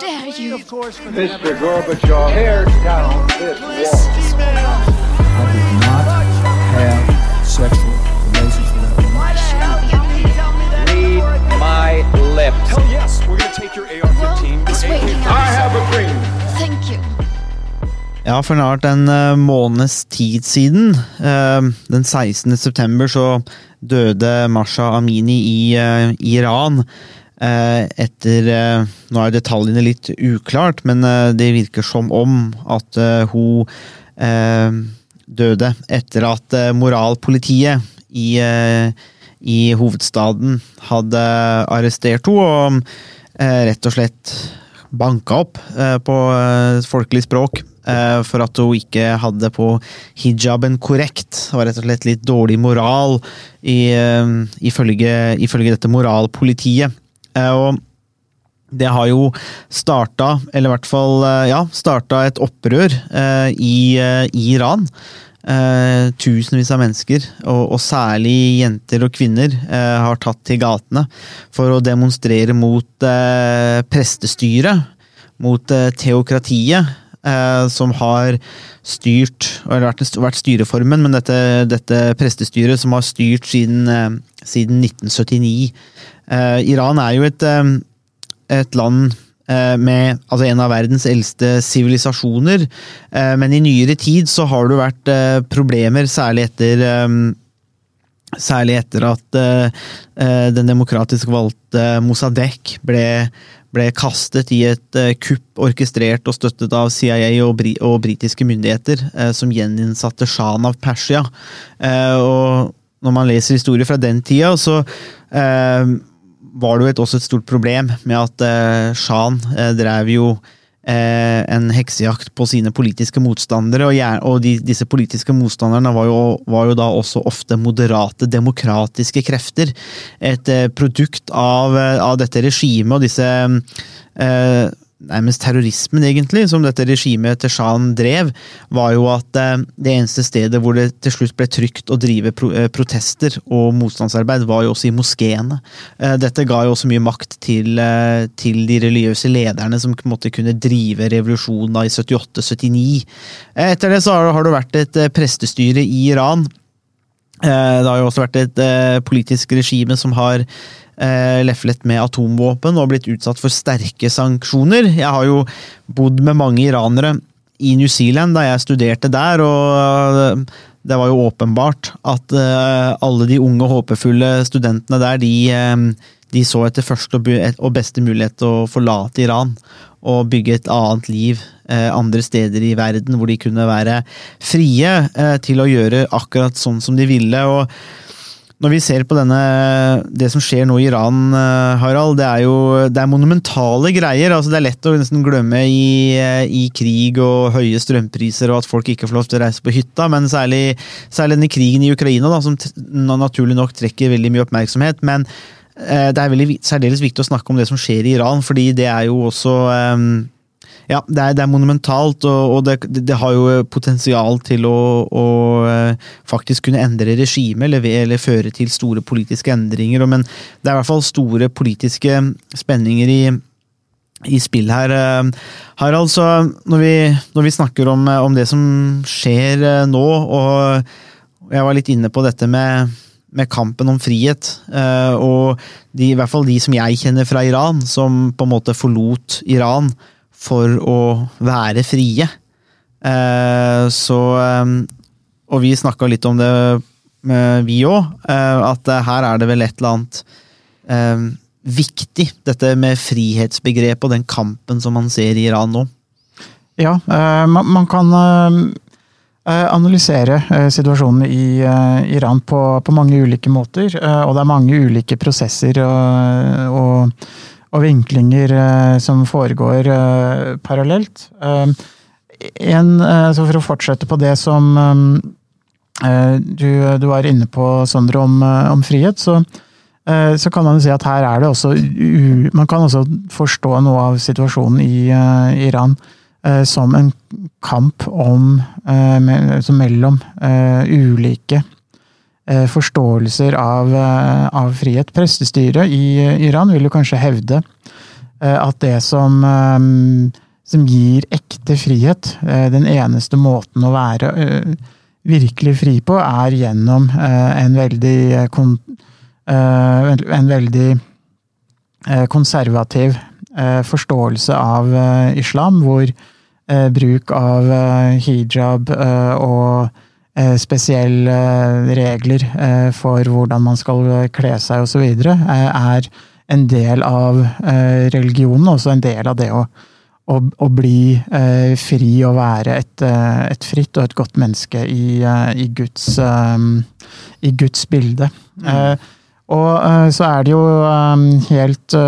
dare you? Mr. Gorbachev, tear down this wall. I did not have sexual relations with that woman. Read my lips. Hell yes, we're gonna take your AR-15. It's your waiting AK-47. I have a dream. Thank you. Ja, for snart en eh, måneds tid siden, eh, den 16. september, så døde Masha Amini i eh, Iran. Eh, etter eh, Nå er detaljene litt uklart, men eh, det virker som om at hun døde etter at moralpolitiet i, i hovedstaden hadde arrestert henne og rett og slett banka opp på folkelig språk for at hun ikke hadde på hijaben korrekt. Det var rett og slett litt dårlig moral i, ifølge, ifølge dette moralpolitiet. Eh, og det har jo starta, eller i hvert fall eh, ja, starta et opprør eh, i, Iran. Tusenvis av mennesker, og, særlig jenter og kvinner, har tatt til gatene for å demonstrere mot prestestyret, mot teokratiet, som har styrt, eller vært, vært styreformen, men dette, dette prestestyret som har styrt siden, siden 1979. Eh, Iran er jo et, uh, et land uh, med altså en av verdens eldste sivilisasjoner, men i nyere tid så har det vært problemer, særlig etter Særlig etter at den demokratisk valgte Mossadegh ble, ble kastet i et kupp orkestrert og støttet av CIA og, bri og britiske myndigheter, som gjeninnsatte sjahen av Persia. Og når man leser historier fra den tida, så eh, var det jo et, også et stort problem med at eh, Shan eh, drev jo eh, en heksejakt på sine politiske motstandere, og, og de, disse politiske motstanderne var jo, var jo da også ofte moderate, demokratiske krefter. Et eh, produkt av, eh, av dette regimet og disse eh, Nærmest terrorismen, egentlig, som dette regimet til Shan drev, var jo at eh, det eneste stedet hvor det til slutt ble trygt å drive eh, protester og motstandsarbeid, var jo også i moskeene. Eh, dette ga jo også mye makt til, til de religiøse lederne som måte kunne drive revolusjonen i 78-79. Eh, Etter det så har, det vært et prestestyre i Iran. Det har jo også vært et politisk regime som har eh, leflet med atomvåpen og blitt utsatt for sterke sanksjoner. Jeg har jo bodd med mange iranere i New Zealand da jeg studerte der, og eh, det var jo åpenbart at eh, alle de unge, håpefulle studentene der, de, eh, de så etter første og beste mulighet til å forlate Iran og bygge et annet liv eh, andre steder i verden, hvor de kunne være frie til å gjøre akkurat sånn som de ville. og når vi ser på denne, det som skjer nå i Iran, eh, Harald, det er jo det er monumentale greier. altså Det er lett å nesten glemme i, eh, i krig og høye strømpriser og at folk ikke får lov til å reise på hytta, men særlig, særlig denne krigen i Ukraina, da, som naturlig nok trekker veldig mye oppmerksomhet. Men eh, det er veldig særdeles viktig å snakke om det som skjer i Iran, fordi det er jo også ja, det er, det er monumentalt, og, og det, det har jo potensial til å, å eh, faktisk kunne endre regimet, eller, eller føre til store politiske endringer. Men det er i hvert fall store politiske spenninger i, i spill her. eh, Harald, så når vi, når vi snakker om, om det som skjer eh, nå, og jeg var litt inne på dette med, med kampen om frihet, og de, i hvert fall de som jeg kjenner fra Iran, som på en måte forlot Iran for å være frie. Eh, så eh, Og vi snakka litt om det, eh, vi òg, at eh, her er det vel et eller annet eh, viktig, dette med frihetsbegrepet og den kampen som man ser i Iran nå. Ja, man, kan analysere situasjonen i Iran på, på mange ulike måter. Og det er mange ulike prosesser og, og, og vinklinger eh, som foregår eh, parallelt. Eh, En, eh, så for å fortsette på det som du, du var inne på, Sondre, om, om frihet, så så kan man si at her er det også Man kan også forstå noe av situasjonen i Iran som en kamp om altså mellom ulike forståelser av, eh, av frihet. Prestestyret i eh, Iran vil jo kanskje hevde at det som, som gir ekte frihet, den eneste måten å være virkelig fri på, er gjennom en veldig en veldig konservativ forståelse av islam, hvor bruk av hijab og Eh, spesielle eh, regler eh, for hvordan man skal kle seg osv., er en del av religionen, også en del av det å, å, å bli fri og være et, et, fritt og et godt menneske i, i, Guds, i Guds, bilde. Mm. Og så er det jo helt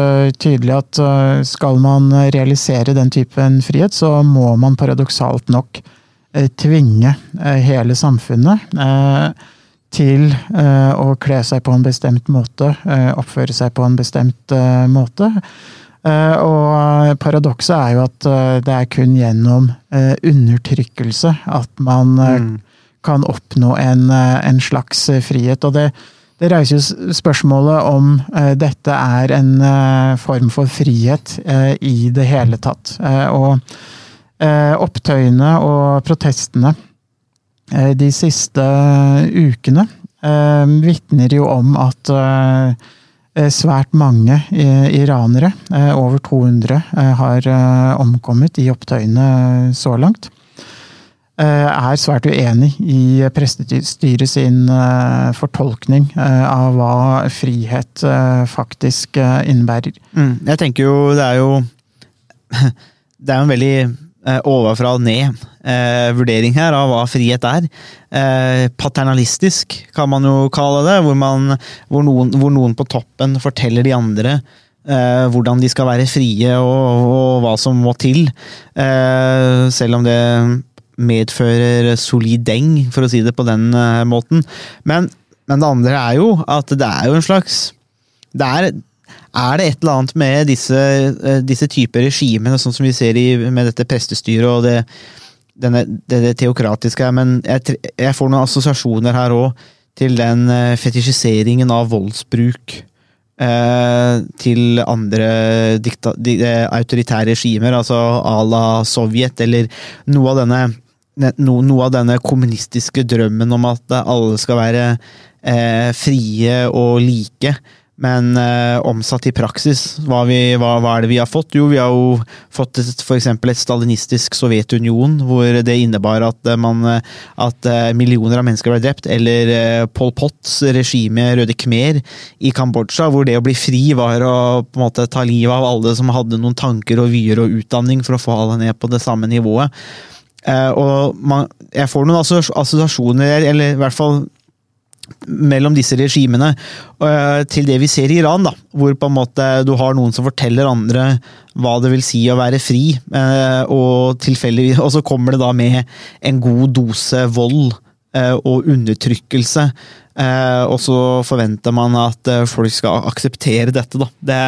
tydelig at skal man realisere den typen frihet, så må man paradoksalt nok Eh, tvinge eh, hele samfunnet eh, til å kle seg på en bestemt måte, oppføre seg på en bestemt måte. Og paradokset er jo at det er kun gjennom undertrykkelse at man mm. kan oppnå en, en, slags frihet. Og det, det reiser jo spørsmålet om dette er en form for frihet i det hele tatt. Og Eh, opptøyene og protestene eh, de siste ukene eh, vitner jo om at svært mange iranere, over 200, har omkommet i opptøyene så langt. Er svært uenig i prestestyret sin fortolkning av hva frihet faktisk innebærer. Mm, jeg tenker jo det er jo Det er jo en veldig eh, ovenfra og ned eh, her av hva frihet er. Eh, paternalistisk, kan man jo kalle det, hvor, man, hvor, noen, hvor noen, på toppen forteller de andre eh, hvordan de skal være frie og, og hva som må til. Eh, selv om det medfører solid deng, for å si det på den måten. Men, men det andre er jo at det er jo en slags det er, er det et eller annet med disse, eh, disse typer regimene, sånn som vi ser i, med dette prestestyret og det, denne, det, det, teokratiske, men jeg, jeg, får noen assosiasjoner her òg til den eh, fetisjiseringen av voldsbruk eh, til andre dikta, di, eh, autoritære regimer, altså à la Sovjet, eller noe av denne no, noe av denne kommunistiske drømmen om at alle skal være eh, frie og like. Men eh, omsatt i praksis, hva, vi, hva, hva, er det vi har fått? Jo, vi har jo fått f.eks. et stalinistisk Sovjetunion, hvor det innebar at, eh, man, eh, at eh, millioner av mennesker ble drept. Eller eh, Pol Pots regime Røde Khmer i Kambodsja, hvor det å bli fri var å på en måte ta livet av alle som hadde noen tanker og vyer og utdanning, for å få alle ned på det samme nivået. Eh, og man, jeg får noen assosiasjoner, eller i hvert fall mellom disse regimene uh, til det vi ser i Iran, da, hvor på en måte du har noen som forteller andre hva det vil si å være fri, uh, og, og så kommer det da med en god dose vold uh, og undertrykkelse. og så forventer man at folk skal akseptere dette, da. Det,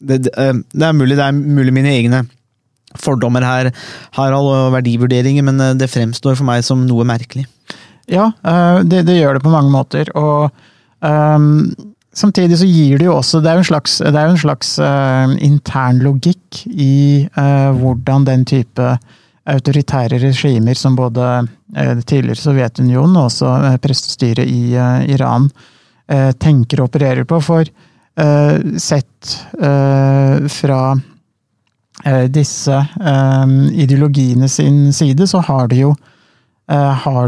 det, det, er mulig det er mulig mine egne fordommer her, Harald, og verdivurderinger, men det fremstår for meg som noe merkelig. Ja, eh, det, det, gjør det på mange måter. Og um, samtidig så gir det jo også Det er jo en slags, jo en slags uh, intern logikk i uh, hvordan den type autoritære regimer som både uh, tidligere Sovjetunionen og også uh, prestestyret i Iran tenker og opererer på. For sett fra disse ideologiene sin side, så har det jo Eh,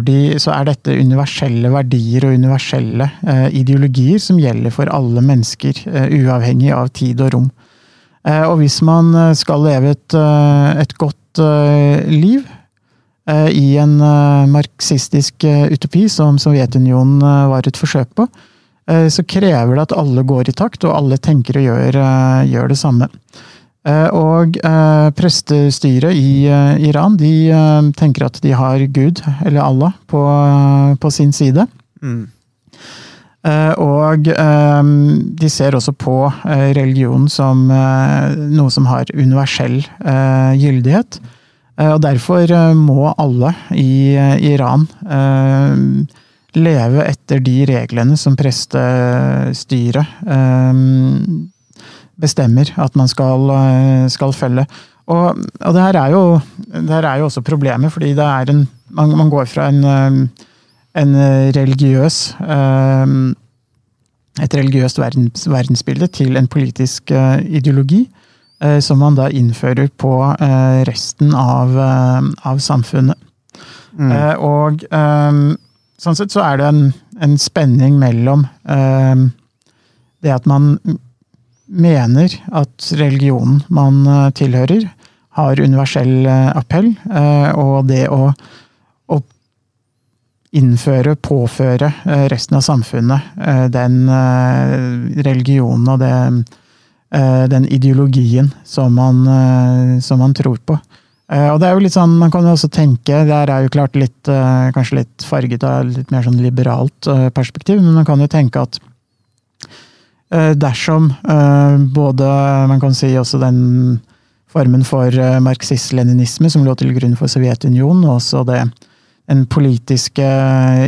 de, så er dette universelle verdier og universelle eh, ideologier som gjelder for alle mennesker, eh, uavhengig av tid og rom. Og hvis man skal leve et, et godt liv i en marxistisk utopi, som Sovjetunionen var et forsøk på, så krever det at alle går i takt, og alle tenker og gjør, gjør det samme. Eh, og eh, prestestyret i eh, Iran de tenker at de har Gud, eller Allah, på, på sin side. Mm. Og de ser også på religion som noe som har universell gyldighet. Og derfor må alle i Iran leve etter de reglene som prestestyret bestemmer at man skal, eh, skal følge. Og, og det, her er jo, det her er jo også problemet, fordi det er en Man, man går fra en, eh, en religiøs eh, Et religiøst verdens, verdensbilde til en politisk ideologi. Som man da innfører på resten av, av samfunnet. Mm. Og sånn sett så er det en, en spenning mellom det at man mener at religionen man eh, tilhører, har universell eh, appell, eh, og det å, å innføre, påføre resten av samfunnet den religionen og det, den ideologien som man, som man tror på. Og det er jo litt sånn, Man kan jo også tenke, det er jo klart litt, kanskje litt farget av litt mer sånn liberalt perspektiv, men man kan jo tenke at dersom eh, både Man kan si også den formen for eh, marxist-leninisme som lå til grunn for Sovjetunionen, og også det, den politiske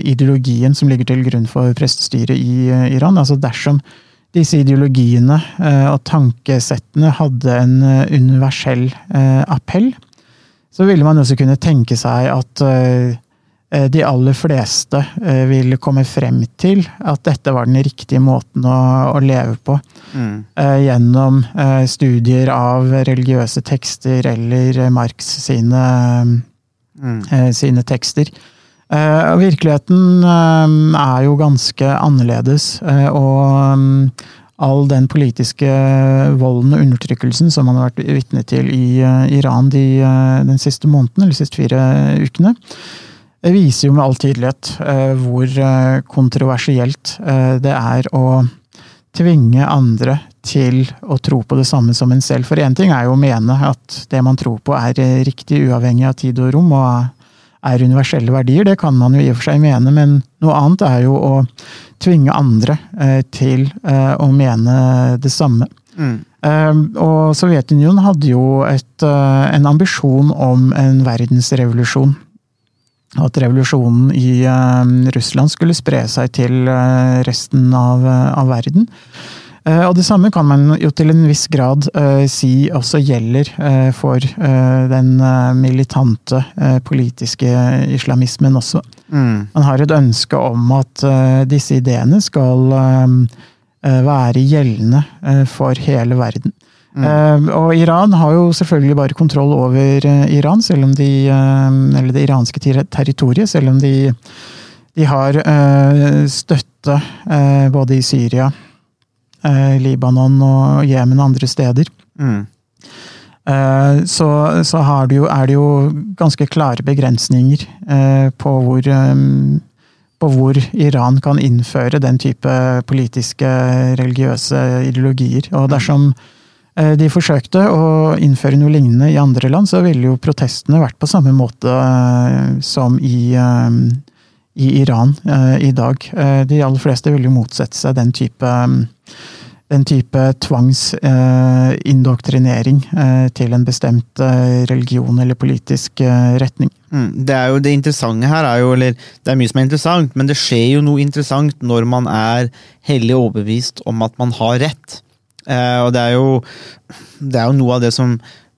ideologien som ligger til grunn for prestestyret i eh, Iran. altså Dersom disse ideologiene eh, og tankesettene hadde en eh, universell eh, appell, så ville man også kunne tenke seg at eh, eh, de aller fleste vil ville komme frem til at dette var den riktige måten å, å leve på. Mm. Gjennom eh, studier av religiøse tekster eller eh, Marx sine, mm. sine tekster. Eh, Virkeligheten eh, er jo ganske annerledes, eh, og mm, all den politiske volden og undertrykkelsen som man har vært vitne til i eh, Iran de, eh, den siste måneden, eller de siste fire ukene, det viser jo med all tydelighet eh, hvor eh, kontroversielt eh, det er å tvinge andre til å tro på det samme som en selv. For én ting er jo å mene at det man tror på er riktig uavhengig av tid og rom, og er universelle verdier. Det kan man jo i og for seg mene, men noe annet er jo å tvinge andre til å mene det samme. Eh, og Sovjetunionen hadde jo et, en ambisjon om en verdensrevolusjon. At revolusjonen i eh, Russland skulle spre seg til eh, resten av, eh, av verden. Og det samme kan man jo til en viss grad uh, si også gjelder uh, for uh, den militante politiske islamismen også. Man har et ønske om at disse ideene skal være gjeldende for hele verden. Eh, og Iran har jo selvfølgelig bare kontroll over eh, Iran, selv om de, eh, eller det iranske ter- territoriet, selv om de, de har støtte både i Syria, Libanon og Jemen og andre steder. Eh, så, så har det jo, er det jo ganske klare begrensninger på hvor på hvor Iran kan innføre den type politiske, religiøse ideologier. Og dersom eh, de forsøkte å innføre noe lignende i andre land, så ville jo protestene vært på samme måte eh, som i, eh, i Iran eh, i dag. Eh, De aller fleste ville jo motsette seg den type den type tvangsindoktrinering eh, til en bestemt eh, religion eller politisk eh, retning. Mm, Det er jo det interessante her er jo, eller det er mye som er interessant, men det skjer jo noe interessant når man er hellig overbevist om at man har rett. Eh, og det er jo det er jo noe av det som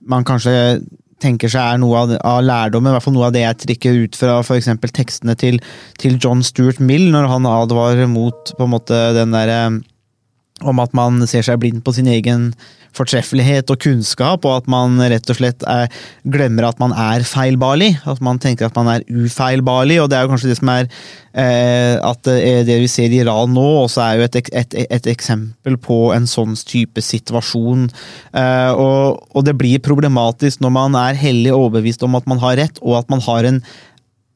man kanskje tenker seg er noe av, av lærdommen, i hvert fall noe av det jeg trekker ut fra f.eks. tekstene til, til John Stuart Mill, når han advarer mot på en måte den derre om at man ser seg blind på sin egen fortreffelighet og kunnskap, og at man rett og slett er, glemmer at man er feilbarlig. At man tenker at man er ufeilbarlig, og det er jo kanskje det som er eh, at eh, det vi ser i Iran nå, også er jo et, et, et eksempel på en sånn type situasjon. Eh, og, og det blir problematisk når man er hellig overbevist om at man har rett, og at man har en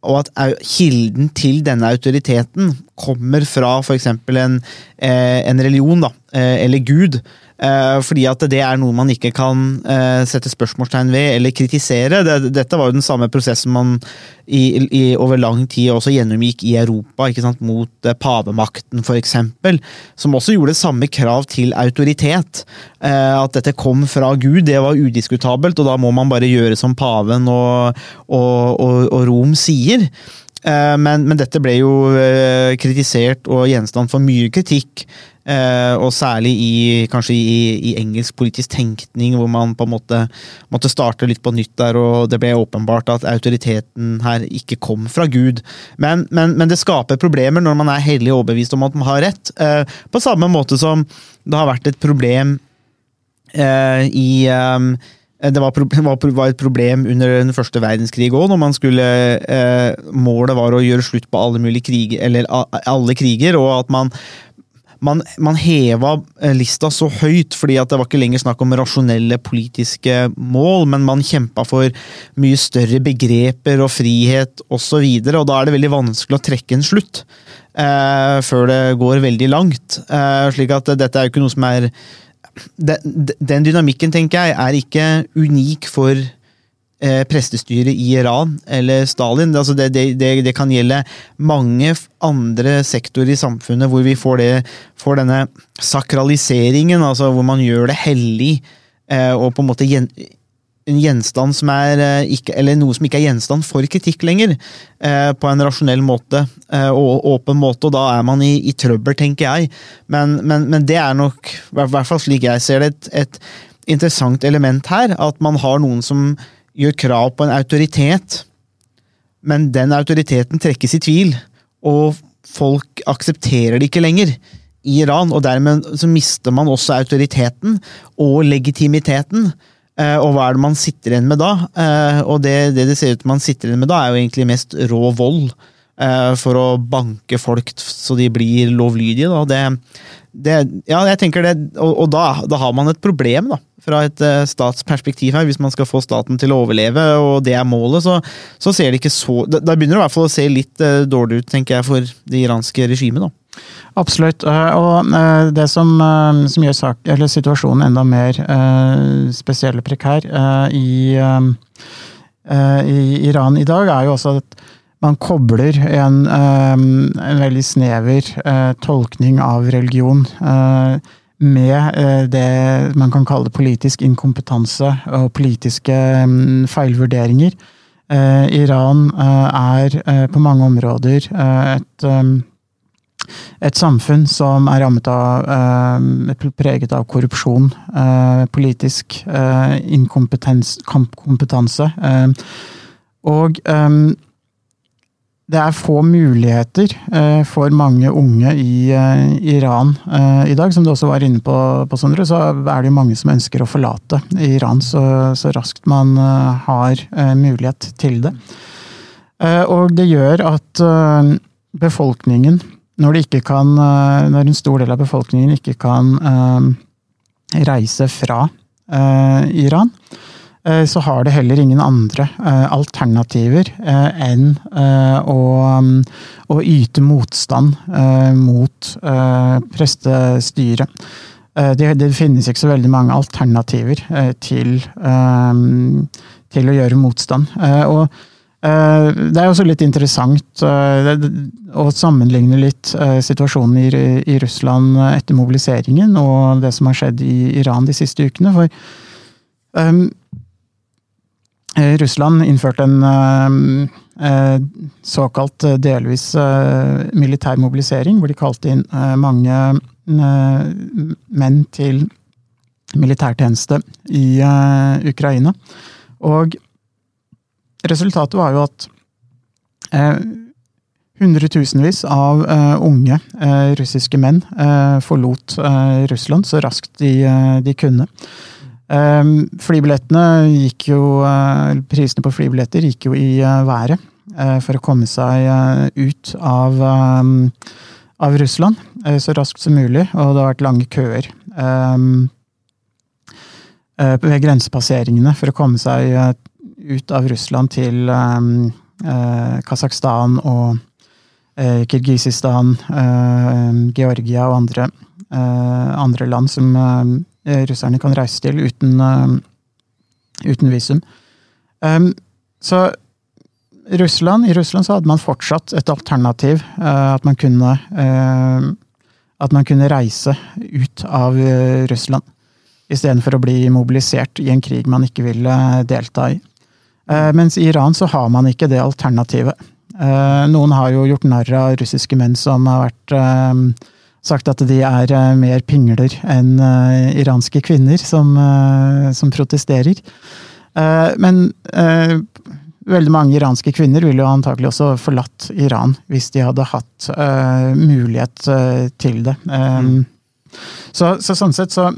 og at kilden til denne autoriteten kommer fra f.eks. En, eh, en religion, da, eh, eller Gud. Eh, fordi at det er noe man ikke kan eh, sette spørsmålstegn ved eller kritisere. Det, dette var jo den samme prosessen man i, i, over lang tid også gjennomgikk i Europa, mot eh, pavemakten f.eks., som også gjorde samme krav til autoritet. At dette kom fra Gud, det var udiskutabelt, og da må man bare gjøre som paven og, og, og, og Rom sier. Eh, men, men dette ble jo eh, kritisert og gjenstand for mye kritikk. eh, og særlig i kanskje i, i engelsk politisk tenkning, hvor man på en måte måtte starte litt på nytt der, og det ble åpenbart at autoriteten her ikke kom fra Gud. Men, men, men det skaper problemer når man er hellig overbevist om at man har rett. på samme måte som det har vært et problem i det var, var, et problem under den første verdenskrig òg, når man skulle eh, Målet var å gjøre slutt på alle mulige kriger, eller alle kriger, og at man man, man heva eh, lista så høyt fordi at det var ikke lenger snakk om rasjonelle politiske mål, men man kjempa for mye større begreper og frihet osv., og, og da er det veldig vanskelig å trekke en slutt eh, før det går veldig langt. Eh, slik at dette er jo ikke noe som er de- de- Den dynamikken, tenker jeg, er ikke unik for eh, prestestyret i Iran eller Stalin. Altså det, det, det, det kan gjelde mange andre sektorer i samfunnet hvor vi får, får denne sakraliseringen, altså hvor man gjør det hellig, eh, og på en måte gjen, en gjenstand som er eh, ikke, Eller noe som ikke er gjenstand for kritikk lenger, eh, på en rasjonell måte eh, og åpen måte, og da er man i, i trøbbel, tenker jeg. Men, men, men det er nok, i hvert- fall slik jeg ser det, et, et interessant element her. At man har noen som gjør krav på en autoritet, men den autoriteten trekkes i tvil, og folk aksepterer det ikke lenger i Iran, og dermed så mister man også autoriteten og legitimiteten. Eh, og hva er det man sitter igjen med da? Eh, og det, det det ser ut man sitter igjen med da, er jo egentlig mest rå vold. eh, for å banke folk så de blir lovlydige. Da. Det, det, ja, jeg tenker det, og, og da, da har man et problem, da. Fra et statsperspektiv her, hvis man skal få staten til å overleve, og det er målet, så, så ser det ikke så Da begynner det i hvert fall å se litt dårlig ut, tenker jeg, for det iranske regimet, da. Absolutt. eh, Og eh, det som, eh, som gjør sak, situasjonen enda mer spesiell og prekær i, i Iran i dag, er jo også at man kobler en, en veldig snever tolkning av religion med det man kan kalle politisk inkompetanse og politiske mm, feilvurderinger. Iran er på mange områder et et samfunn som er rammet av eh, preget av korrupsjon, eh, politisk eh, inkompetanse. Eh, og eh, det er få muligheter eh, for mange unge i Iran i dag. Som du også var inne på, på, Sondre, så er det jo mange som ønsker å forlate Iran så, så raskt man har mulighet til det. Og det gjør at befolkningen når, kan, eh, når en stor del av befolkningen ikke kan eh, reise fra eh, Iran, så har det heller ingen andre alternativer enn å, å yte motstand mot prestestyret. Det, det finnes ikke så veldig mange alternativer til, til å gjøre motstand. Og Det er også litt interessant eh, å sammenligne litt eh, situasjonen i, Russland etter mobiliseringen og det som har skjedd i Iran de siste ukene. For um, eh, Russland innførte en um, eh, såkalt eh, delvis eh, militær mobilisering, hvor de kalte inn eh, mange eh, menn til militærtjeneste i eh, Ukraina. Og resultatet var jo at eh, hundretusenvis av eh, unge eh, russiske menn eh, forlot eh, Russland så raskt de, eh, de kunne. Flybillettene gikk jo Prisene på flybilletter gikk jo i været for å komme seg ut av, av Russland så raskt som mulig, og det har vært lange køer. ved grensepasseringene for å komme seg ut av Russland til um, eh, Kasakhstan og eh, Kirgisistan, eh, Georgia og andre, eh, andre land som eh, russerne kan reise til uten, uten visum. Um, så Russland, I Russland så hadde man fortsatt et alternativ. at, man kunne, at man kunne reise ut av Russland. Istedenfor å bli mobilisert i en krig man ikke ville delta i. Eh, Mens i Iran så har man ikke det alternativet. Eh, noen har jo gjort narr av russiske menn som har vært eh, sagt at de er mer pingler enn iranske kvinner som, som protesterer. Men veldig mange iranske kvinner ville jo antakelig også forlatt Iran hvis de hadde hatt mulighet til det. Mm. så, så sånn sett så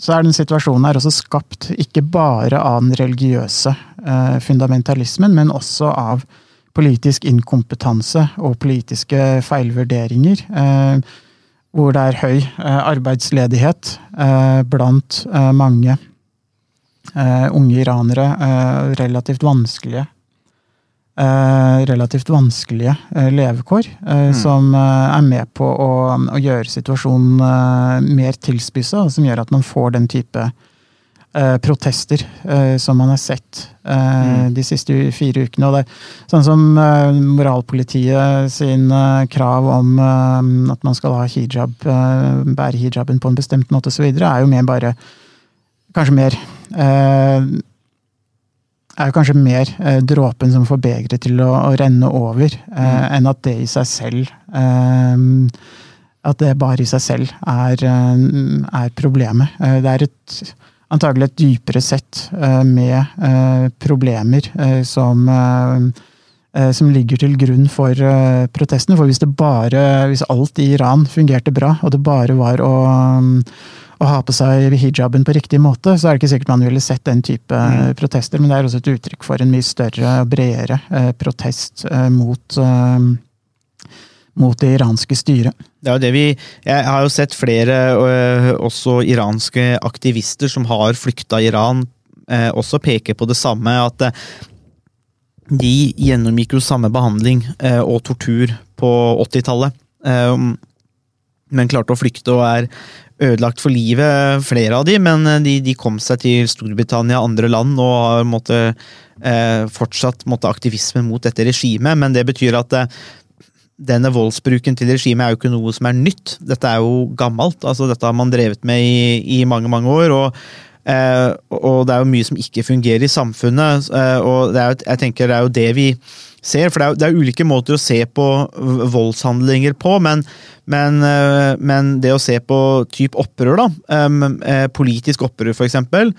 så er den situasjonen her også skapt ikke bare av den religiøse eh, fundamentalismen, men også av politisk inkompetanse og politiske feilvurderinger. Eh, hvor det er høy eh, arbeidsledighet eh, blant eh, mange eh, unge iranere. relativt vanskelige eh, relativt vanskelige eh, levekår, eh, som eh, er med på å, å gjøre situasjonen mer tilspissa, og som gjør at man får den type protester som man har sett eh, de siste fire ukene. Og det, er sånn som moralpolitiet sin krav om at man skal ha hijab, bære hijaben på en bestemt måte osv., er jo mer bare Kanskje mer er jo kanskje mer eh, dråpen som får begeret til å, å renne over, eh, enn at det i seg selv eh, At det bare i seg selv er, eh, er problemet. Eh, det er et, antagelig et dypere sett eh, med problemer som som ligger til grunn for protestene. For hvis det bare, hvis alt i Iran fungerte bra, og det bare var å, å ha på seg hijaben på riktig måte, så er det ikke sikkert man ville sett den type mm. protester. Men det er også et uttrykk for en mye større og bredere eh, protest eh, mot, eh, mot det iranske styret. Det det vi Jeg har jo sett flere, øh, også iranske aktivister som har flykta Iran, eh, også peke på det samme. At eh, de gjennomgikk jo samme behandling eh, og tortur på 80-tallet. Eh, men klarte å flykte og er ødelagt for livet, flere av de, men eh, de, de kom seg til Storbritannia og andre land og har måtte, eh, fortsatt måtte aktivismen mot dette regimet. Men det betyr at eh, denne voldsbruken til regimet er jo ikke noe som er nytt. Dette er jo gammelt. altså Dette har man drevet med i, i mange, mange år. og Eh, og det er jo mye som ikke fungerer i samfunnet. Eh, og det er, jeg tenker det er jo det vi ser. For det er, det er ulike måter å se på voldshandlinger på, men, men, eh, men det å se på typ opprør, da, em, eh, politisk opprør eh,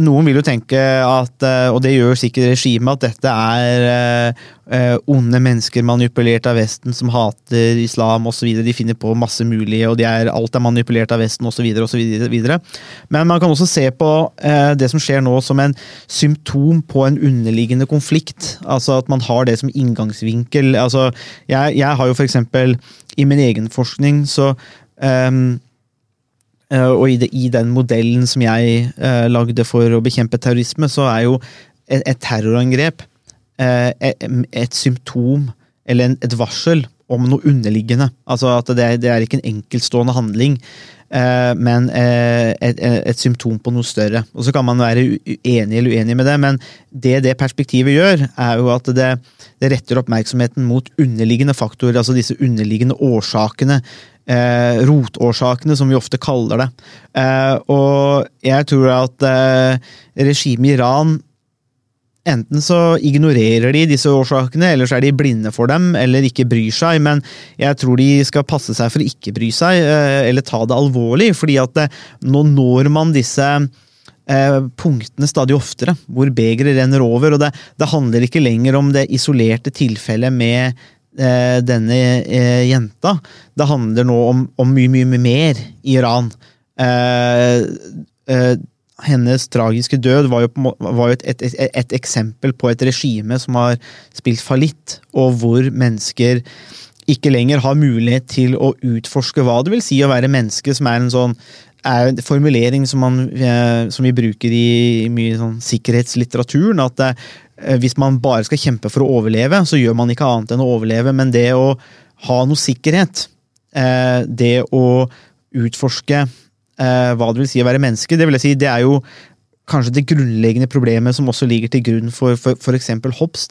noen vil jo tenke at, eh, og det gjør sikkert regimet, at dette er eh, eh, onde mennesker manipulert av Vesten som hater islam osv. De finner på masse mulige, og er, alt er manipulert av Vesten osv. Men man kan også se på eh, det som skjer nå som en symptom på en underliggende konflikt. Altså at man har det som inngangsvinkel. Altså, jeg, jeg har jo for eksempel i min egen forskning så Eh, og i, det, i den modellen som jeg eh, lagde for å bekjempe terrorisme, så er jo et, et terrorangrep eh, et, et symptom eller en, et varsel om noe underliggende. Altså at det, det er ikke en enkeltstående handling, eh, men eh, et, et, symptom på noe større. Og så kan man være enig eller uenig med det, men det det perspektivet gjør, er jo at det, det retter oppmerksomheten mot underliggende faktorer, altså disse underliggende årsakene eh, rotårsakene, som vi ofte kaller det. Eh, og jeg tror at eh, regimet i Iran Enten så ignorerer de disse årsakene, eller så er de blinde for dem, eller ikke bryr seg. Men jeg tror de skal passe seg for å ikke bry seg, eh, eller ta det alvorlig. fordi at eh, nå når man disse eh, punktene stadig oftere, hvor begeret renner over. og det, det handler ikke lenger om det isolerte tilfellet med denne eh, jenta. Det handler nå om, om mye, mye, mer i Iran. Eh, eh, hennes tragiske død var jo, var jo et, et, et eksempel på et regime som har spilt fallitt, og hvor mennesker ikke lenger har mulighet til å utforske hva det vil si å være menneske, som er en sånn er en formulering som, man, eh, som vi bruker i mye sånn sikkerhetslitteraturen. At eh, hvis man bare skal kjempe for å overleve, så gjør man ikke annet enn å overleve. Men det å ha noe sikkerhet, eh, det å utforske hva det vil si å være menneske, det vil jeg si, det er jo kanskje det grunnleggende problemet som også ligger til grunn for eksempel Hobbes.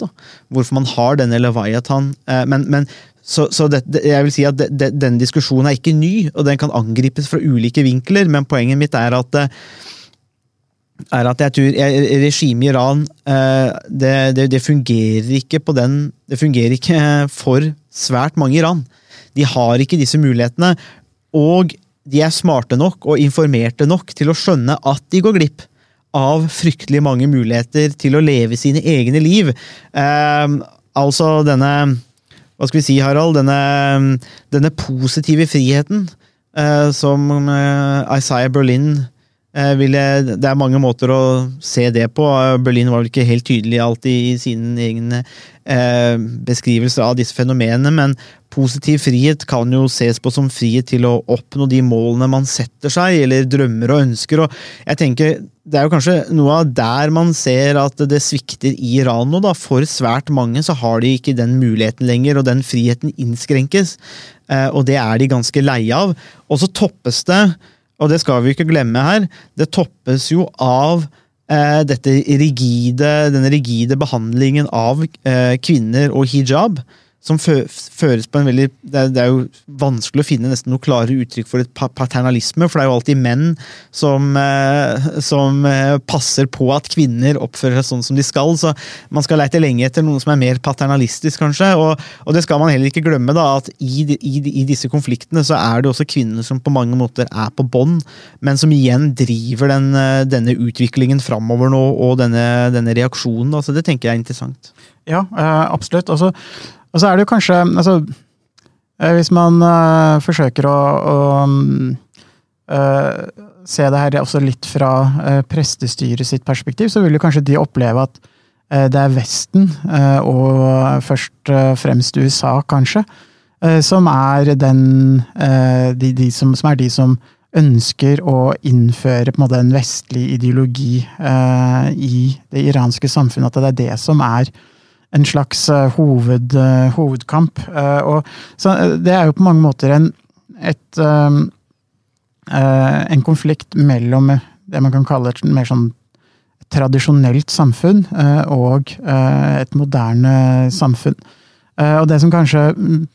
Hvorfor man har denne Leviathan. Men, men så, så det, jeg vil si at det, den diskusjonen er ikke ny, og den kan angripes fra ulike vinkler, men poenget mitt er at eh, er at jeg tror regimet i Iran eh, det, det, det fungerer ikke på den Det fungerer ikke for svært mange i Iran. De har ikke disse mulighetene. Og de er smarte nok og informerte nok til å skjønne at de går glipp av fryktelig mange muligheter til å leve sine egne liv. Eh, altså denne Hva skal vi si, Harald? Denne, denne positive friheten eh, som eh, Isaiah Berlin eh, ville Det er mange måter å se det på. Berlin var vel ikke helt tydelig alltid i sine egne eh, beskrivelser av disse fenomenene, men positiv frihet kan jo ses på som frihet til å oppnå de målene man setter seg, eller drømmer og ønsker. og jeg tenker Det er jo kanskje noe av der man ser at det svikter i Iran nå. da, For svært mange så har de ikke den muligheten lenger, og den friheten innskrenkes. Eh, og det er de ganske leie av. Og så toppes det, og det skal vi ikke glemme her, det toppes jo av eh, dette rigide, denne rigide behandlingen av eh, kvinner og hijab. Som fø føres på en veldig det er, det er, jo vanskelig å finne nesten noe klare uttrykk for et pa paternalisme, for det er jo alltid menn som, eh, som eh, passer på at kvinner oppfører seg sånn som de skal. Så man skal leite lenge etter noen som er mer paternalistisk, kanskje. Og, og det skal man heller ikke glemme, da, at i, i, i, disse konfliktene så er det også kvinner som på mange måter er på bånn, men som igjen driver den, denne utviklingen framover nå, og denne, denne reaksjonen. Altså, det tenker jeg er interessant. Ja, absolutt. Altså, og så er det jo kanskje altså, Hvis man uh, forsøker å, å uh, se det her også litt fra uh, prestestyret sitt perspektiv, så vil jo kanskje de oppleve at det er Vesten, og først og fremst USA, kanskje, som er den de, de som, som, er de som ønsker å innføre på en måte en vestlig ideologi i det iranske samfunnet. At det er det som er en slags hoved, hovedkamp. Og, det er jo på mange måter en, et, en konflikt mellom det man kan kalle et mer sånn tradisjonelt samfunn og et moderne samfunn. Og det som kanskje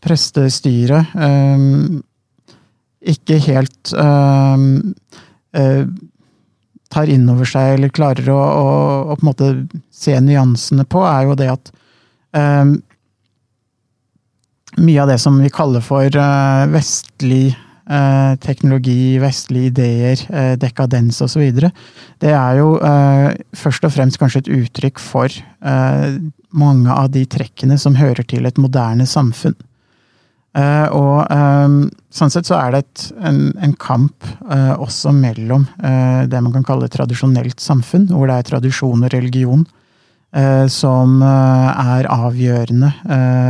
prestestyret ikke helt tar inn over seg, eller klarer å, å, å, på en måte se nyansene på, er jo det at um, mye av det som vi kaller for uh, vestlig uh, teknologi, vestlige ideer, uh, dekadens osv., det er jo først og fremst kanskje et uttrykk for mange av de trekkene som hører til et moderne samfunn. Og um, sånn sett så er det et, en, en, kamp også mellom det man kan kalle tradisjonelt samfunn, hvor det er tradisjon og religion som er avgjørende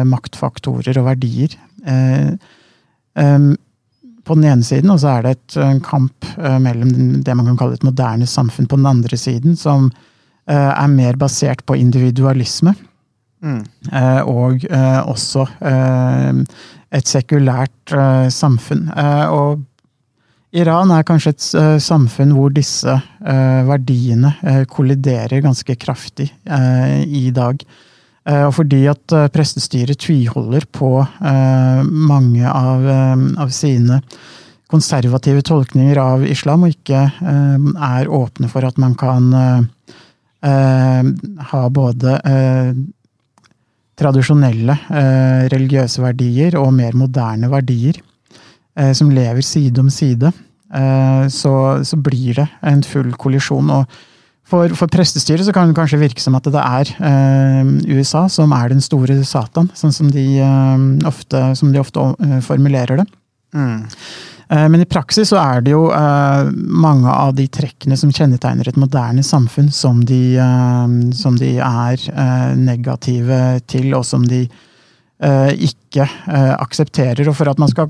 maktfaktorer og verdier. På den ene siden, og så er det et, kamp mellom det man kan kalle et moderne samfunn på den andre siden, som er mer basert på individualisme. Mm. og også et sekulært samfunn. Og Iran er kanskje et uh, samfunn hvor disse verdiene kolliderer ganske kraftig i dag. Og fordi at prestestyret tviholder på mange av, av, sine konservative tolkninger av islam, og ikke er åpne for at man kan ha både tradisjonelle eh, religiøse verdier og mer moderne verdier eh, som lever side om side, eh, så, så, blir det en full kollisjon. og for, for prestestyret så kan det kanskje virke som at det er eh, USA som er den store Satan, sånn som de, eh, ofte, som de ofte eh, formulerer det. Mm. Eh, men i praksis så er det jo uh, mange av de trekkene som kjennetegner et moderne samfunn, som de, som de er negative til, og som de ikke aksepterer. Og for at man skal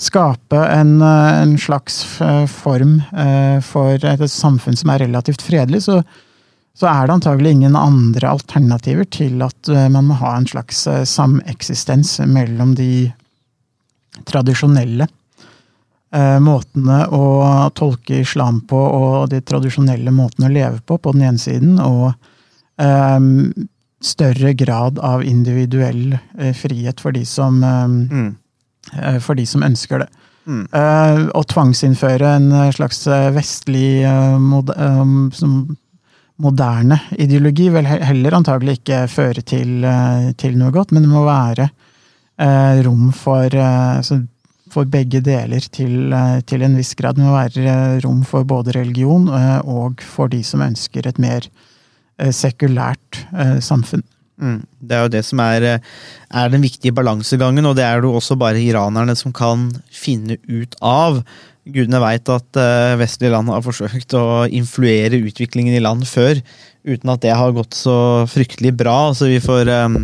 skape en, en slags form for et samfunn som er relativt fredelig, så, så er det antagelig ingen andre alternativer til at man må ha en slags sameksistens mellom de tradisjonelle Eh, måtene å tolke islam på og de tradisjonelle måtene å leve på, på den ene siden, og um, større grad av individuell frihet for de som, um, mm. Uh, for de som ønsker det. Eh, Å tvangsinnføre en eh, slags eh, vestlig uh, mod, eh, som moderne ideologi vil heller antagelig ikke føre til, eh, til noe godt, men det må være eh, rom for, eh, for begge deler til, eh, til en viss grad. Det må være eh, rom for både religion eh, og for de som ønsker et mer eh, sekulært eh, samfunn. Mm. Det er jo det som er, eh, er den viktige balansegangen, og det er det jo også bare iranerne som kan finne ut av. Gudene veit at eh, vestlige land har forsøkt å influere utviklingen i land før, uten at det har gått så fryktelig bra. Så vi får um,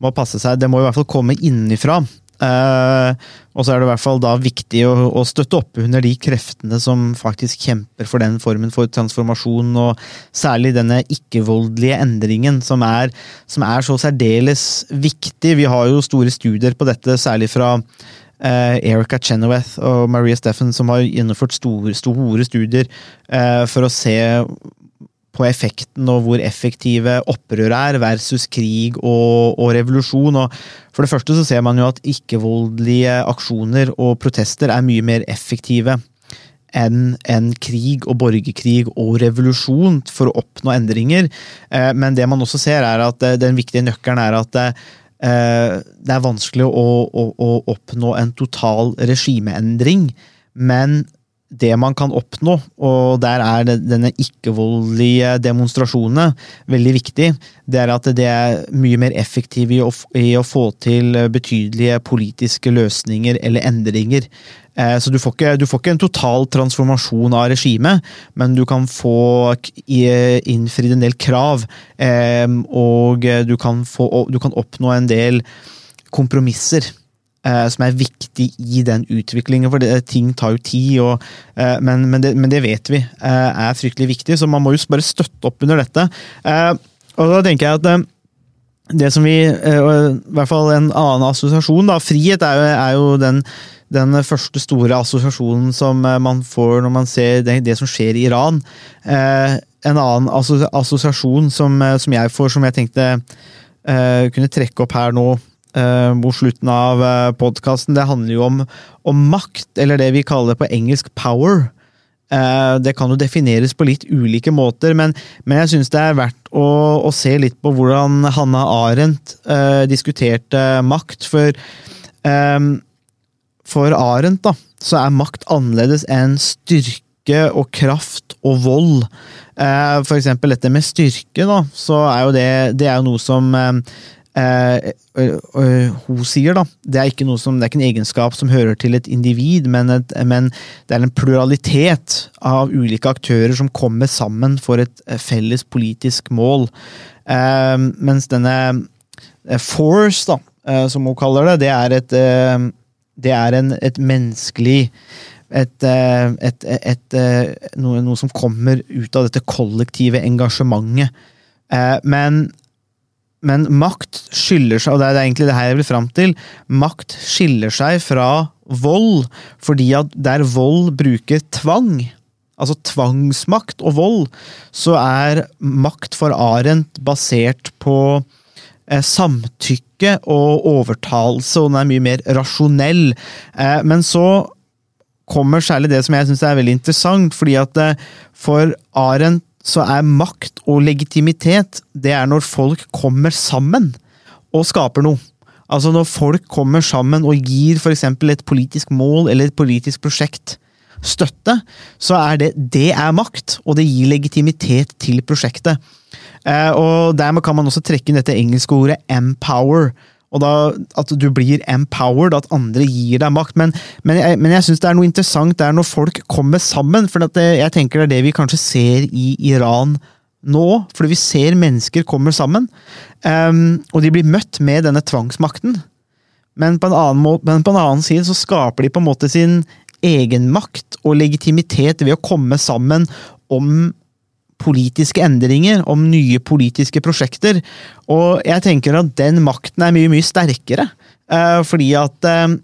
må passe seg. Det må i hvert fall komme innenfra. Eh, og så er det i hvert fall da viktig å, å støtte opp under de kreftene som faktisk kjemper for den formen for transformasjon, og særlig denne ikke-voldelige endringen, som er, som er så særdeles viktig. Vi har jo store studier på dette, særlig fra uh, Erica Chenoweth og Maria Steffen, som har gjennomført store, store studier uh, for å se på effekten og hvor effektive opprør er, versus krig og, og revolusjon. Og for det første så ser man jo at ikke-voldelige aksjoner og protester er mye mer effektive enn en krig og borgerkrig og revolusjon for å oppnå endringer. Eh, Men det man også ser, er at eh, den viktige nøkkelen er at eh, det er vanskelig å, å, å oppnå en total regimeendring, men det man kan oppnå, og der er denne ikke-voldelige demonstrasjonene veldig viktig, det er at det er mye mer effektivt i i å få til betydelige politiske løsninger eller endringer. Eh, Så du får, ikke, du får ikke en total transformasjon av regimet, men du kan få innfridd en del krav, eh, og du kan, få, du kan oppnå en del kompromisser som er viktig i den utviklingen. For det, ting tar jo tid, og, eh, men, men, det, men det vet vi eh, er fryktelig viktig, så man må jo bare støtte opp under dette. Eh, og da tenker jeg at eh, det som vi, eh, i hvert fall en annen assosiasjon, da, frihet er jo, er jo den, den første store assosiasjonen som eh, man får når man ser det, det som skjer i Iran. Eh, en annen assosiasjon som, eh, som jeg får, som jeg tenkte eh, kunne trekke opp her nå eh, mot slutten av uh, podkasten, det handler jo om, om makt, eller det vi kaller på engelsk power. Eh, Det kan jo defineres på litt ulike måter, men, men jeg syns det er verdt å, å se litt på hvordan Hanna Arendt eh, diskuterte makt. For, eh, for Arendt da, så er makt annerledes enn styrke og kraft og vold. Eh, For eksempel dette med styrke, da, så er jo det, det er jo noe som eh, eh, ø- ø- hun sier, da. Det er ikke noe som, det er ikke en egenskap som hører til et individ, men, et, men det er en pluralitet av ulike aktører som kommer sammen for et eh, felles politisk mål. Eh, mens denne eh, force, da, eh, som hun kaller det, det er et, eh, det er en, et menneskelig et, eh, et, et, eh, noe, noe som kommer ut av dette kollektive engasjementet. Eh, Men men makt skiller seg, og det er egentlig det her jeg vil fram til, makt skiller seg fra vold, fordi at der vold bruker tvang, altså tvangsmakt og vold, så er makt for Arendt basert på eh, samtykke og overtalelse, og den er mye mer rasjonell. Eh, men så kommer særlig det som jeg syns er veldig interessant, fordi at eh, for Arendt så er makt og legitimitet det er når folk kommer sammen og skaper noe. Altså når folk kommer sammen og gir f.eks. et politisk mål eller et politisk prosjekt støtte, så er det, det er makt, og det gir legitimitet til prosjektet. Eh, og Dermed kan man også trekke inn dette engelske ordet 'empower'. Og da At du blir empowered, at andre gir deg makt. Men, men jeg, men jeg syns det er noe interessant det er når folk kommer sammen. For det, jeg tenker det er det vi kanskje ser i Iran nå. Fordi vi ser mennesker kommer sammen. um, og de blir møtt med denne tvangsmakten. Men på, måte, men på en annen side så skaper de på en måte sin egenmakt og legitimitet ved å komme sammen om politiske endringer, om nye politiske prosjekter. Og jeg tenker at den makten er mye, mye sterkere. Eh, fordi at eh,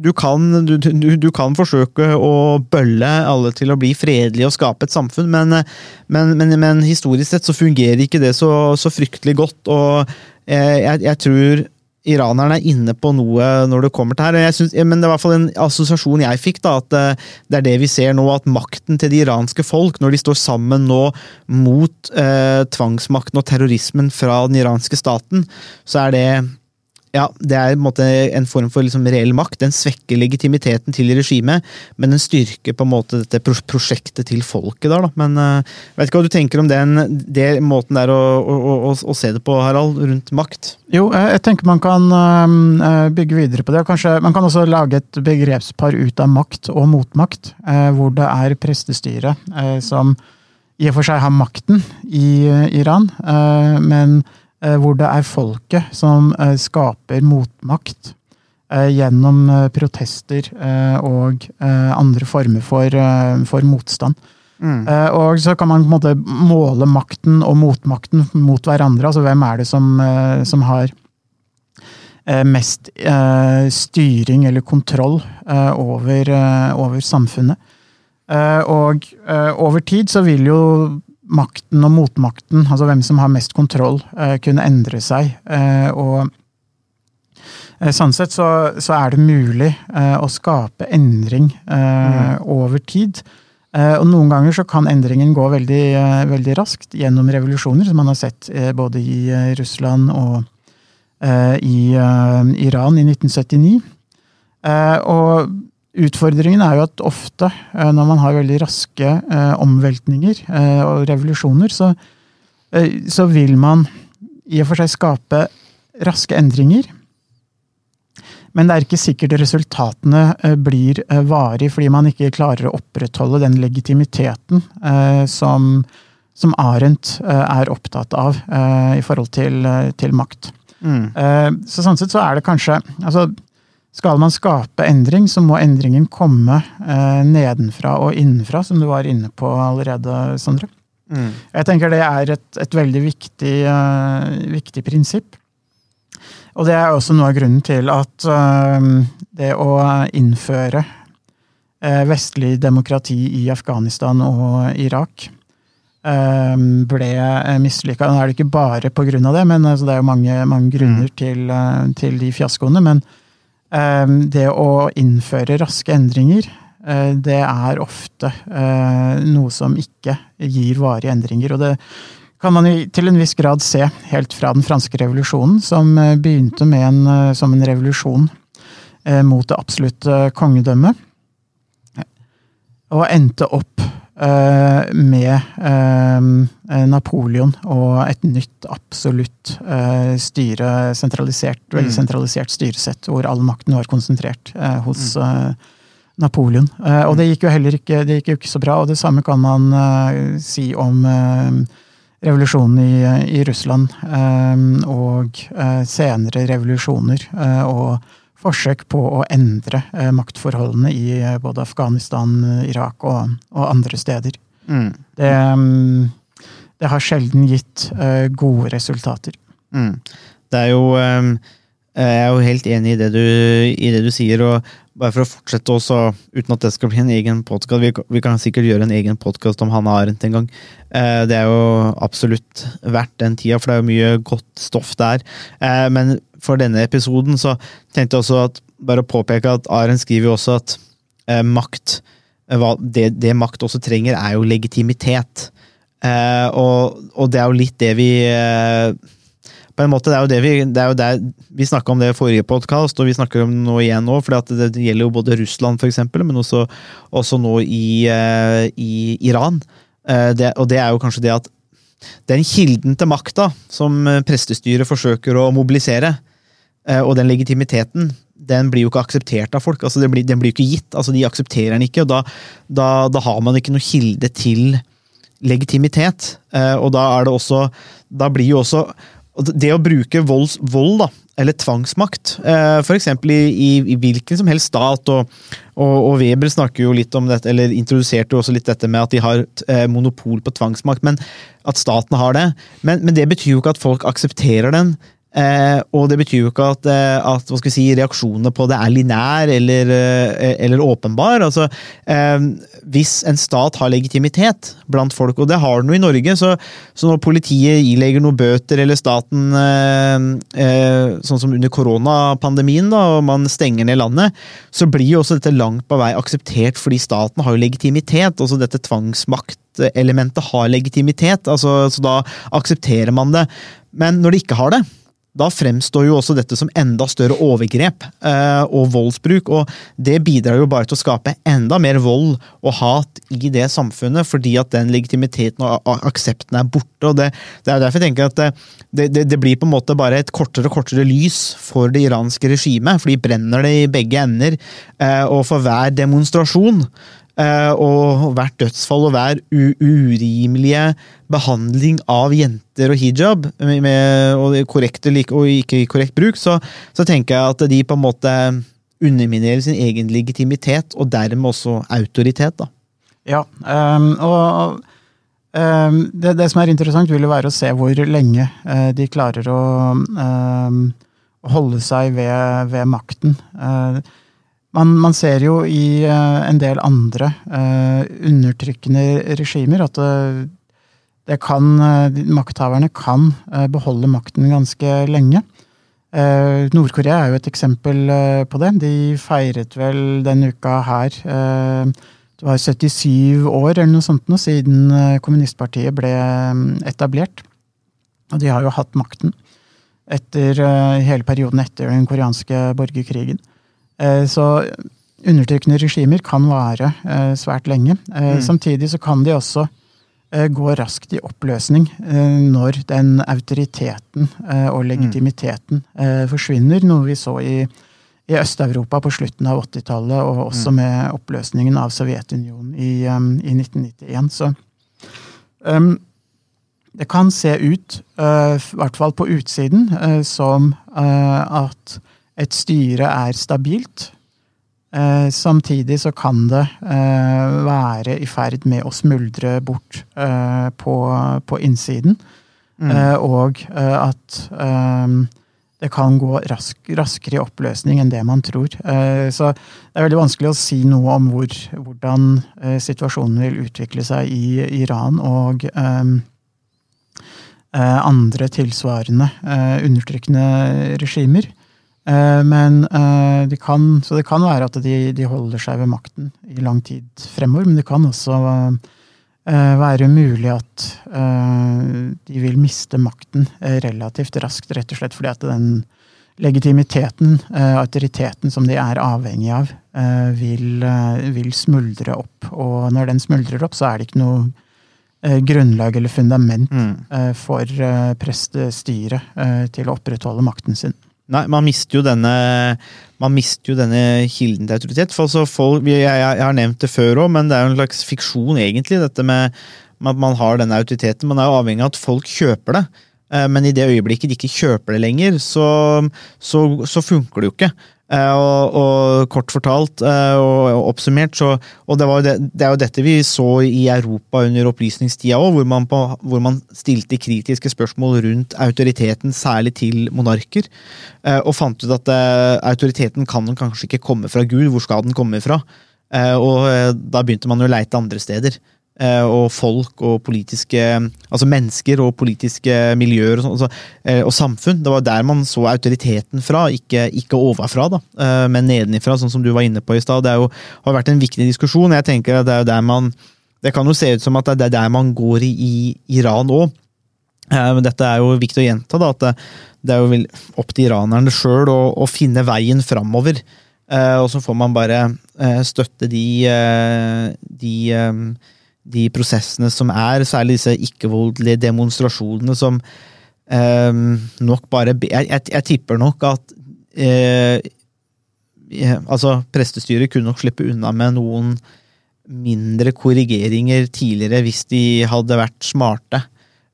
du kan, du, du, du kan forsøke å bølle alle til å bli fredelige og skape et samfunn, men, men, men, men historisk sett så fungerer ikke det så, så fryktelig godt. Og eh, jeg, jeg tror iranerne er inne på noe når det kommer til her. Synes, men det er i hvert fall en assosiasjon jeg fikk, da, at eh, det er det vi ser nå. At makten til det iranske folk, når de står sammen nå mot eh, tvangsmakten og terrorismen fra den iranske staten, så er det ja, det er en, måte en form for liksom reell makt. Den svekker legitimiteten til regimet, men den styrker på en måte dette prosjektet til folket. der. Da. Men uh, vet ikke hva du tenker om den, den måten der å, å, å, å, se det på, Harald, rundt makt? Jo, jeg tenker man kan uh, bygge videre på det. Kanskje Man kan også lage et begrepspar ut av makt og motmakt, hvor det er prestestyret som i og for seg har makten i Iran, men Eh, hvor det er folket som eh, skaper motmakt eh, gjennom protester og andre former for, for motstand. Mm. Og så kan man på en måte måle makten og motmakten mot hverandre. Altså hvem er det som, som har mest styring eller kontroll over, over samfunnet. Og over tid så vil jo makten og motmakten, altså hvem som har mest kontroll, eh, kunne endre seg. Eh, og eh, Sånn sett så, så, er det mulig å skape endring mm. over tid. Og noen ganger så kan endringen gå veldig, veldig, raskt gjennom revolusjoner, som man har sett både i Russland og i Iran i 1979. Og Utfordringen er jo at ofte, eh, når man har veldig raske eh, omveltninger eh, og revolusjoner, så, så, vil man i og for seg skape raske endringer. Men det er ikke sikkert resultatene blir varig, fordi man ikke klarer å opprettholde den legitimiteten som, som Arendt er opptatt av i forhold til, til makt. Mm. Så sånn sett så er det kanskje altså skal man skape endring, så må endringen komme eh, nedenfra og innenfra, som du var inne på allerede, Sondre. Mm. Jeg tenker det er et, et veldig viktig, uh, viktig, prinsipp. Og det er også noe av grunnen til at uh, det å innføre uh, vestlig demokrati i Afghanistan og Irak ble mislykka. Nå er det ikke bare av det, men altså, det er jo mange, mange grunner mm. til, til, de fiaskoene. men det å innføre raske endringer, eh, det er ofte eh, noe som ikke gir varige endringer. Og det kan man til en viss grad se helt fra den franske revolusjonen, som eh, begynte en, som en revolusjon mot det absolutte kongedømmet, og endte opp med eh, Napoleon og et nytt absolutt eh, styre, sentralisert, veldig mm. sentralisert styresett, hvor all makten var konsentrert hos mm. Napoleon. Og det gikk jo heller ikke, det gikk jo ikke så bra, og det samme kan man si om revolusjonen i, i Russland og senere revolusjoner. og forsøk på å endre eh, maktforholdene i eh, både Afghanistan, Irak og, og andre steder. Mm. Det, mm, det, har sjelden gitt eh, gode resultater. Mm. Det er jo Jeg er jo helt enig i det du, i det du sier, og bare for å fortsette også, uten at det skal bli en egen podkast vi, vi, kan sikkert gjøre en egen podkast om Hanne Arendt en gang. Det er jo absolutt verdt den tida, for det er jo mye godt stoff der. Men for denne episoden, så tenkte jeg også at bare å påpeke at Arendt skriver jo også at eh, makt eh, det, det, makt også trenger, er jo legitimitet. Eh, og, og, det er jo litt det vi eh, På en måte, det er jo det vi det jo der, Vi snakka om det i forrige podkast, og vi snakker om det nå igjen nå, for det, gjelder jo både Russland, for eksempel, men også, også nå i, eh, i Iran. Eh, det, og det er jo kanskje det at den kilden til makta som prestestyret forsøker å mobilisere, Eh, og den legitimiteten den blir jo ikke akseptert av folk. altså blir, Den blir jo ikke gitt. altså De aksepterer den ikke, og da, da, da har man ikke noe kilde til legitimitet. Eh, og da er det også Da blir jo også Det å bruke volds, vold, da, eller tvangsmakt, eh, f.eks. I, i, i hvilken som helst stat, og, og, og, Weber snakker jo litt om dette, eller introduserte jo også litt dette med at de har monopol på tvangsmakt, men at staten har det. Men, men det betyr jo ikke at folk aksepterer den Eh, og det betyr jo ikke at, eh, at si, reaksjonene på det er linær eller, eh, eller åpenbar. Altså, eh, hvis en stat har legitimitet blant folk, og det har den jo i Norge, så, så når politiet ilegger noen bøter, eller staten eh, eh, Sånn som under koronapandemien, da, og man stenger ned landet, så blir jo også dette langt på vei akseptert fordi staten har jo legitimitet. altså Dette tvangsmaktelementet har legitimitet, altså, så da aksepterer man det. Men når det ikke har det, da fremstår jo også dette som enda større overgrep eh, og voldsbruk. Og det bidrar jo bare til å skape enda mer vold og hat i det samfunnet, fordi at den legitimiteten og aksepten er borte. og Det, det er derfor jeg tenker at det, det, det, blir på en måte bare et kortere og kortere lys for det iranske regimet, for de brenner det i begge ender. Eh, og for hver demonstrasjon og hvert dødsfall og hver urimelige behandling av jenter og hijab, med, og, korrekt, og ikke korrekt bruk, så, så, tenker jeg at de på en måte underminerer sin egen legitimitet, og dermed også autoritet. da. Ja, um, og um, det, det, som er interessant, vil jo være å se hvor lenge uh, de klarer å um, holde seg ved, ved makten. Uh, man, man, ser jo i uh, en del andre uh, undertrykkende regimer at det, det kan, makthaverne kan beholde makten ganske lenge. Nord-Korea er jo et eksempel på det. De feiret vel denne uka her Det var 77 år eller noe sånt nå, siden kommunistpartiet ble etablert. Og de har jo hatt makten etter hele perioden etter den koreanske borgerkrigen. Eh, så undertrykkende regimer kan vare eh, svært lenge. Eh, mm. Samtidig så kan de også gå raskt i oppløsning når den autoriteten og legitimiteten forsvinner, noe vi så i, i Øst-Europa på slutten av 80-tallet, og også mm. med oppløsningen av Sovjetunionen i, i 1991. Så um, det kan se ut, i hvert fall på utsiden, som at et styre er stabilt. Eh, samtidig så kan det eh, være i ferd med å smuldre bort eh, på, på, innsiden. Mm. Eh, og eh, at eh, det kan gå rask, raskere i oppløsning enn det man tror. så det er veldig vanskelig å si noe om hvor, hvordan situasjonen vil utvikle seg i Iran og andre tilsvarende undertrykkende regimer. Eh, men eh, de kan, Så det kan være at de, de, holder seg ved makten i lang tid fremover, men det kan også eh, være mulig at de vil miste makten relativt raskt, rett og slett fordi at den legitimiteten, autoriteten som de er avhengig av, vil, vil smuldre opp. Og når den smuldrer opp, så er det ikke noe grunnlag eller fundament mm. for prestestyret til å opprettholde makten sin. Nei, man mister jo denne, man mister jo denne kilden til autoritet. For altså folk, jeg, jeg, har nevnt det før òg, men det er jo en slags fiksjon, egentlig, dette med at man har denne autoriteten. Man er jo avhengig av at folk kjøper det. Eh, men i det øyeblikket de ikke kjøper det lenger, så, så, så funker det jo ikke. Uh, og, og, kort fortalt uh, og, oppsummert, så Og det, det, det, er jo dette vi så i Europa under opplysningstida òg, hvor, hvor, man stilte kritiske spørsmål rundt autoriteten, særlig til monarker, uh, og fant ut at autoriteten kan kanskje ikke komme fra Gud, hvor skal den komme fra? og da begynte man jo å leite andre steder. Eh, og folk og politiske Altså mennesker og politiske miljøer og, sånt, altså, eh, og samfunn. Det var der man så autoriteten fra, ikke, ikke ovenfra, da, eh, men nedenifra, sånn som du var inne på i stad. Det jo, har vært en viktig diskusjon. Jeg tenker at det er der man Det kan jo se ut som at det er der man går i, i Iran òg. Men dette er jo viktig å gjenta, da, at det, det er jo opp til iranerne sjøl å, å, finne veien framover. Og så får man bare støtte de, de de prosessene som er, særlig disse ikke-voldelige demonstrasjonene som eh, nok bare jeg, jeg, jeg, tipper nok at eh, altså Prestestyret kunne nok slippe unna med noen mindre korrigeringer tidligere hvis de hadde vært smarte.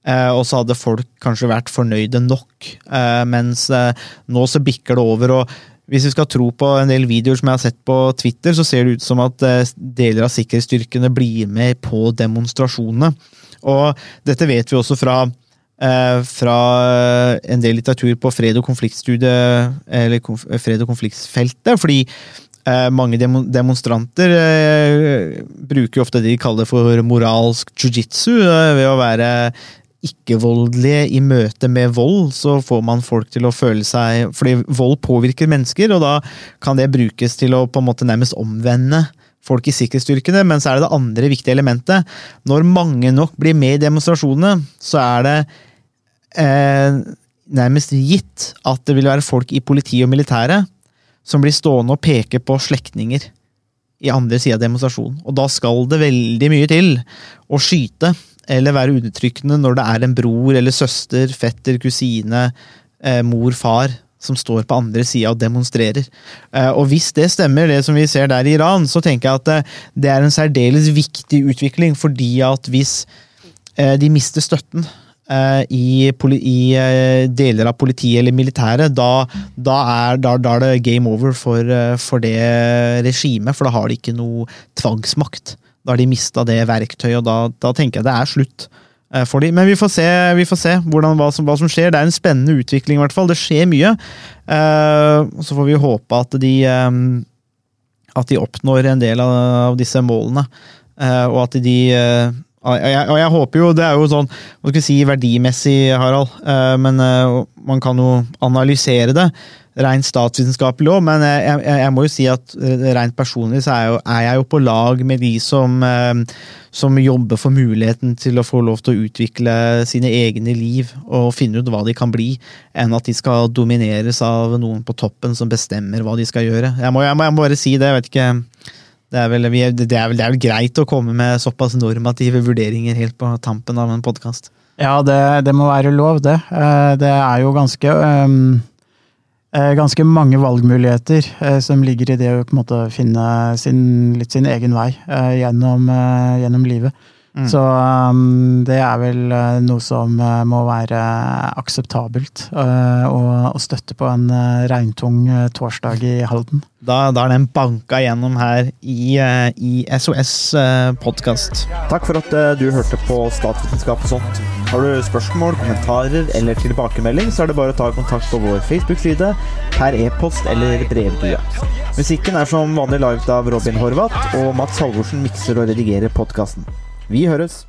Eh, og så hadde folk kanskje vært fornøyde nok. Eh, mens eh, nå så bikker det over. og hvis vi skal tro på en del videoer som jeg har sett på Twitter, så ser det ut som at eh, deler av sikkerhetsstyrkene blir med på demonstrasjonene. Og dette vet vi også fra eh, fra en del litteratur på fred- og konfliktstudie, eller fred- og konfliktfeltet, fordi eh, mange demonstranter eh, bruker ofte det de kaller for moralsk jiu-jitsu, eh, ved å være ikke-voldelige i møte med vold, så får man folk til å føle seg Fordi vold påvirker mennesker, og da kan det brukes til å på en måte nærmest omvende folk i sikkerhetsstyrkene. Men så er det det andre viktige elementet. Når mange nok blir med i demonstrasjonene, så er det eh, nærmest gitt at det vil være folk i politi og militære som blir stående og peke på slektninger i andre sida av demonstrasjonen. Og da skal det veldig mye til å skyte eller være undertrykkende når det er en bror eller søster, fetter, kusine, eh, mor, far som står på andre sida og demonstrerer. Eh, og hvis det stemmer, det som vi ser der i Iran, så tenker jeg at det, det er en særdeles viktig utvikling, fordi at hvis eh, de mister støtten eh, i, i eh, deler av politiet eller militæret, da, da, er, da, da er det game over for, eh, for det regimet, for da har de ikke noe tvangsmakt. Da har de mista det verktøyet, og da, da, tenker jeg det er slutt eh, for dem. Men vi får se, vi får se hvordan, hva, som, hva, som, skjer. Det er en spennende utvikling, i hvert fall. Det skjer mye. Uh, så får vi håpe at de, um, at de oppnår en del av, disse målene. Og at de og jeg, og jeg, håper jo, Det er jo sånn hva skal vi si, verdimessig, Harald, men man kan jo analysere det rent statsvitenskapelig òg, men jeg, jeg, jeg, må jo si at rent personlig så er, jo, er jeg jo på lag med de som, eh, som jobber for muligheten til å få lov til å utvikle sine egne liv og finne ut hva de kan bli, enn at de skal domineres av noen på toppen som bestemmer hva de skal gjøre. Jeg må, jeg må, jeg må bare si det. jeg vet ikke det er, vel, det, er vel, det er, vel, greit å komme med såpass normative vurderinger helt på tampen av en podkast. Ja, det, det, må være lov, det. Eh, det er jo ganske um ganske mange valgmuligheter eh, som ligger i det å måte finne sin, litt sin egen vei gjennom, gjennom livet. Mm. Så um, det er vel uh, noe som uh, må være akseptabelt uh, å støtte på en uh, regntung torsdag i Halden. Da, da, er den banka gjennom her i, i SOS podkast. Takk for at du hørte på Statsvitenskap og sånt. Har du spørsmål, kommentarer eller tilbakemelding, så er det bare å ta kontakt på vår Facebook-side, per e-post eller brevdue. Musikken er som vanlig laget av Robin Horvath, og Mats Halvorsen mikser og redigerer podkasten. Vi høres!